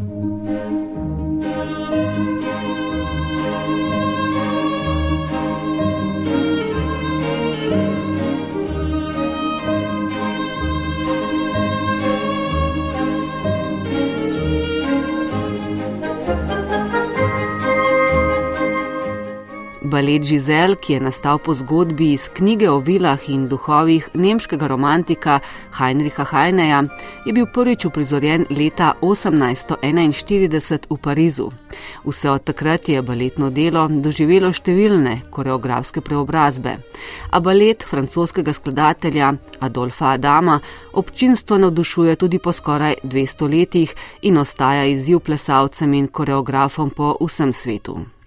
Thank you. Balet Žizel, ki je nastal po zgodbi iz knjige o vilah in duhovih nemškega romantika Heinricha Heineja, je bil prvič uprizorjen leta 1841 v Parizu. Vse od takrat je baletno delo doživelo številne koreografske preobrazbe. A balet francoskega skladatelja Adolfa Adama občinstvo navdušuje tudi po skoraj 200 letih in ostaja izziv plesalcem in koreografom po vsem svetu.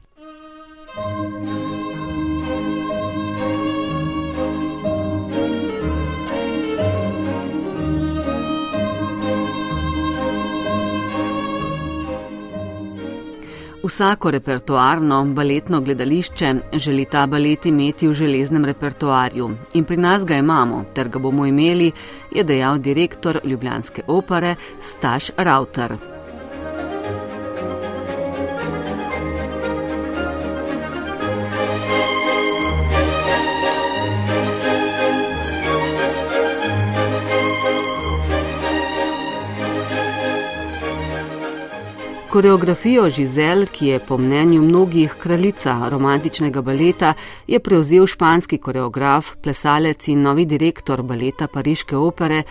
Vsako repertoarno baletno gledališče želi ta balet imeti v železnem repertoarju in pri nas ga imamo, ter ga bomo imeli, je dejal direktor Ljubljanske opere Staš Rauter. Koreografijo Žizel, ki je po mnenju mnogih kraljica romantičnega baleta, je prevzel španski koreograf, plesalec in novi direktor baleta Pariške opere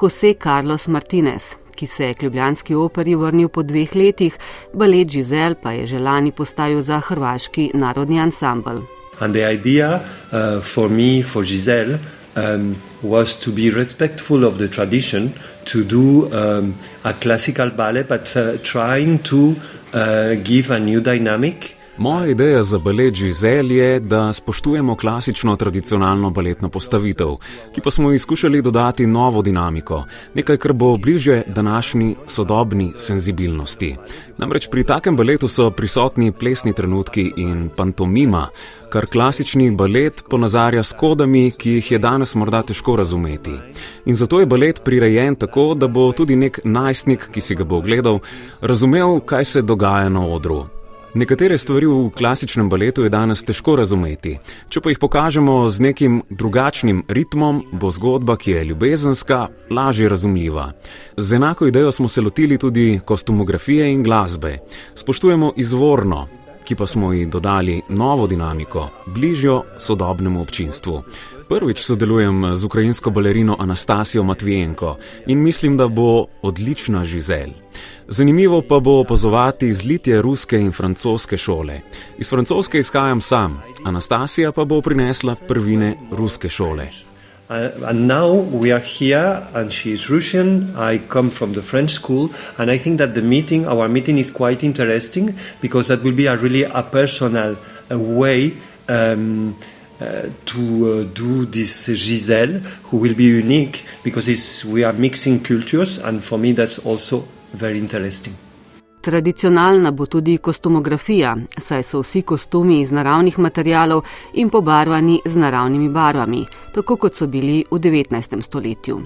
Jose Carlos Martinez, ki se je k Ljubljanski operi vrnil po dveh letih, balet Žizel pa je želani postavil za hrvaški narodni ansambl. In idea uh, for me, for Giselle, um, was to be respectful of the tradition, to do um, a classical ballet, but uh, trying to uh, give a new dynamic. Moja ideja za balet Žizel je, da spoštujemo klasično tradicionalno baletno postavitev, ki pa smo izkušali dodati novo dinamiko, nekaj, kar bo bliže današnji sodobni senzibilnosti. Namreč pri takem baletu so prisotni plesni trenutki in pantomima, kar klasični balet ponazarja s kodami, ki jih je danes morda težko razumeti. In zato je balet prirejen tako, da bo tudi nek najstnik, ki si ga bo ogledal, razumel, kaj se dogaja na odru. Nekatere stvari v klasičnem baletu je danes težko razumeti. Če pa jih pokažemo z nekim drugačnim ritmom, bo zgodba, ki je ljubezenska, lažje razumljiva. Z enako idejo smo se lotili tudi kostumografije in glasbe. Spoštujemo izvorno, ki pa smo ji dodali novo dinamiko, bližjo sodobnemu občinstvu. Prvič sodelujem z ukrajinsko balerino Anastasijo Matvijenko in mislim, da bo odlična žizel. Zanimivo pa bo opazovati zlitje ruske in francoske šole. Iz francoske izhajam sam, Anastasija pa bo prinesla prvine ruske šole. Uh, and now we are here, and she is Russian. I come from the French school, and I think that the meeting, our meeting, is quite interesting because that will be a really a personal a way um, uh, to uh, do this Giselle, who will be unique because we are mixing cultures, and for me, that's also very interesting. Tradicionalna bo tudi kostumografija, saj so vsi kostumi iz naravnih materijalov in pobarvani z naravnimi barvami, tako kot so bili v 19. stoletju.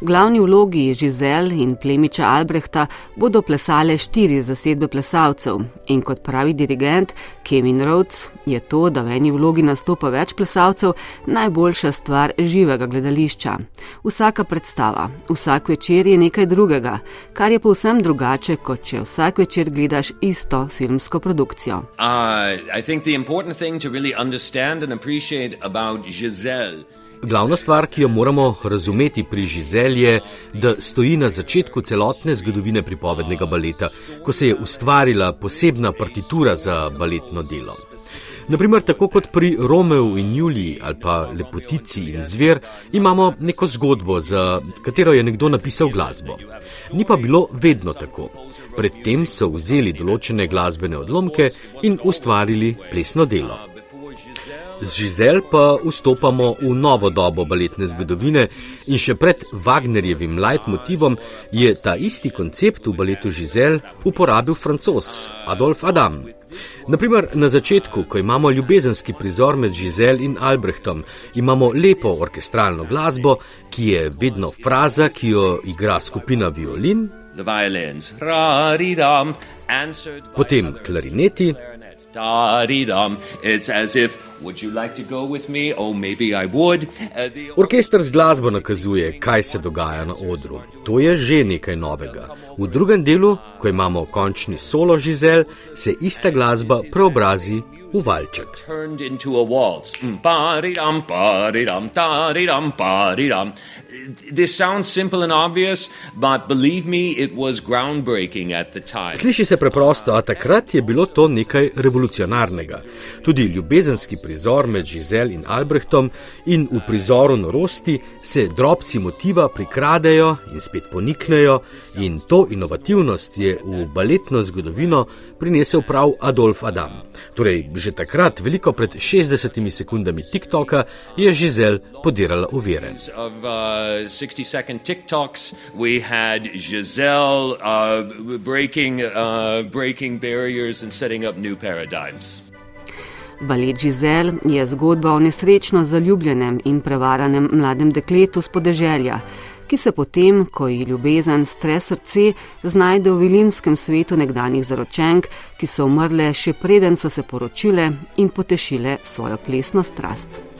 Glavni vlogi Žizel in plemiča Albrehta bodo plesale štiri zasedbe plesalcev in kot pravi dirigent Kevin Rhodes je to, da v eni vlogi nastopa več plesalcev, najboljša stvar živega gledališča. Vsaka predstava, vsak večer je nekaj drugega, kar je povsem drugače, kot če vsak večer gledaš isto filmsko produkcijo. Uh, Glavna stvar, ki jo moramo razumeti pri Žizel, je, da stoji na začetku celotne zgodovine pripovednega baleta, ko se je ustvarila posebna partitura za baletno delo. Naprimer, tako kot pri Romeu in Juliji ali pa Lepotici in Zver, imamo neko zgodbo, za katero je nekdo napisal glasbo. Ni pa bilo vedno tako. Predtem so vzeli določene glasbene odlomke in ustvarili plesno delo. Z Žizel pa vstopamo v novo dobo baletne zgodovine in še pred Wagnerjevim leitmotivom je ta isti koncept v baletu Žizel uporabil francos Adolf Adam, Naprimer, na začetku, ko imamo ljubezenski prizor med Žizel in Albrehtom, imamo lepo orkestralno glasbo, ki je vedno fraza, ki jo igra skupina violin, potem klarineti. Orkester z glasbo nakazuje, kaj se dogaja na odru. To je že nekaj novega. V drugem delu, ko imamo končni solo žizel, se ista glasba preobrazi v valček. Sliši se preprosto, a takrat je bilo to nekaj revolucionarnega. Tudi ljubezenski prizor med Žizel in Albrehtom in v prizoru norosti se drobci motiva prikradejo in spet poniknejo, in to inovativnost je v baletno zgodovino prinesel prav Adolf Adam. Torej, že takrat, veliko pred 60 sekundami TikToka, je Žizel podirala uvire. Of, uh... 60 second TikToks. We had Giselle uh, breaking, uh, breaking barriers and setting up new paradigms. Balet Giselle je zgodba o nesrečno zaljubljenem in prevaranem mladem dekletu z podeželja, ki se potem, ko ji ljubezen stre srce, znajde v vilinskem svetu nekdanjih zaročenk, ki so umrle še preden so se poročile in potešile svojo plesno strast.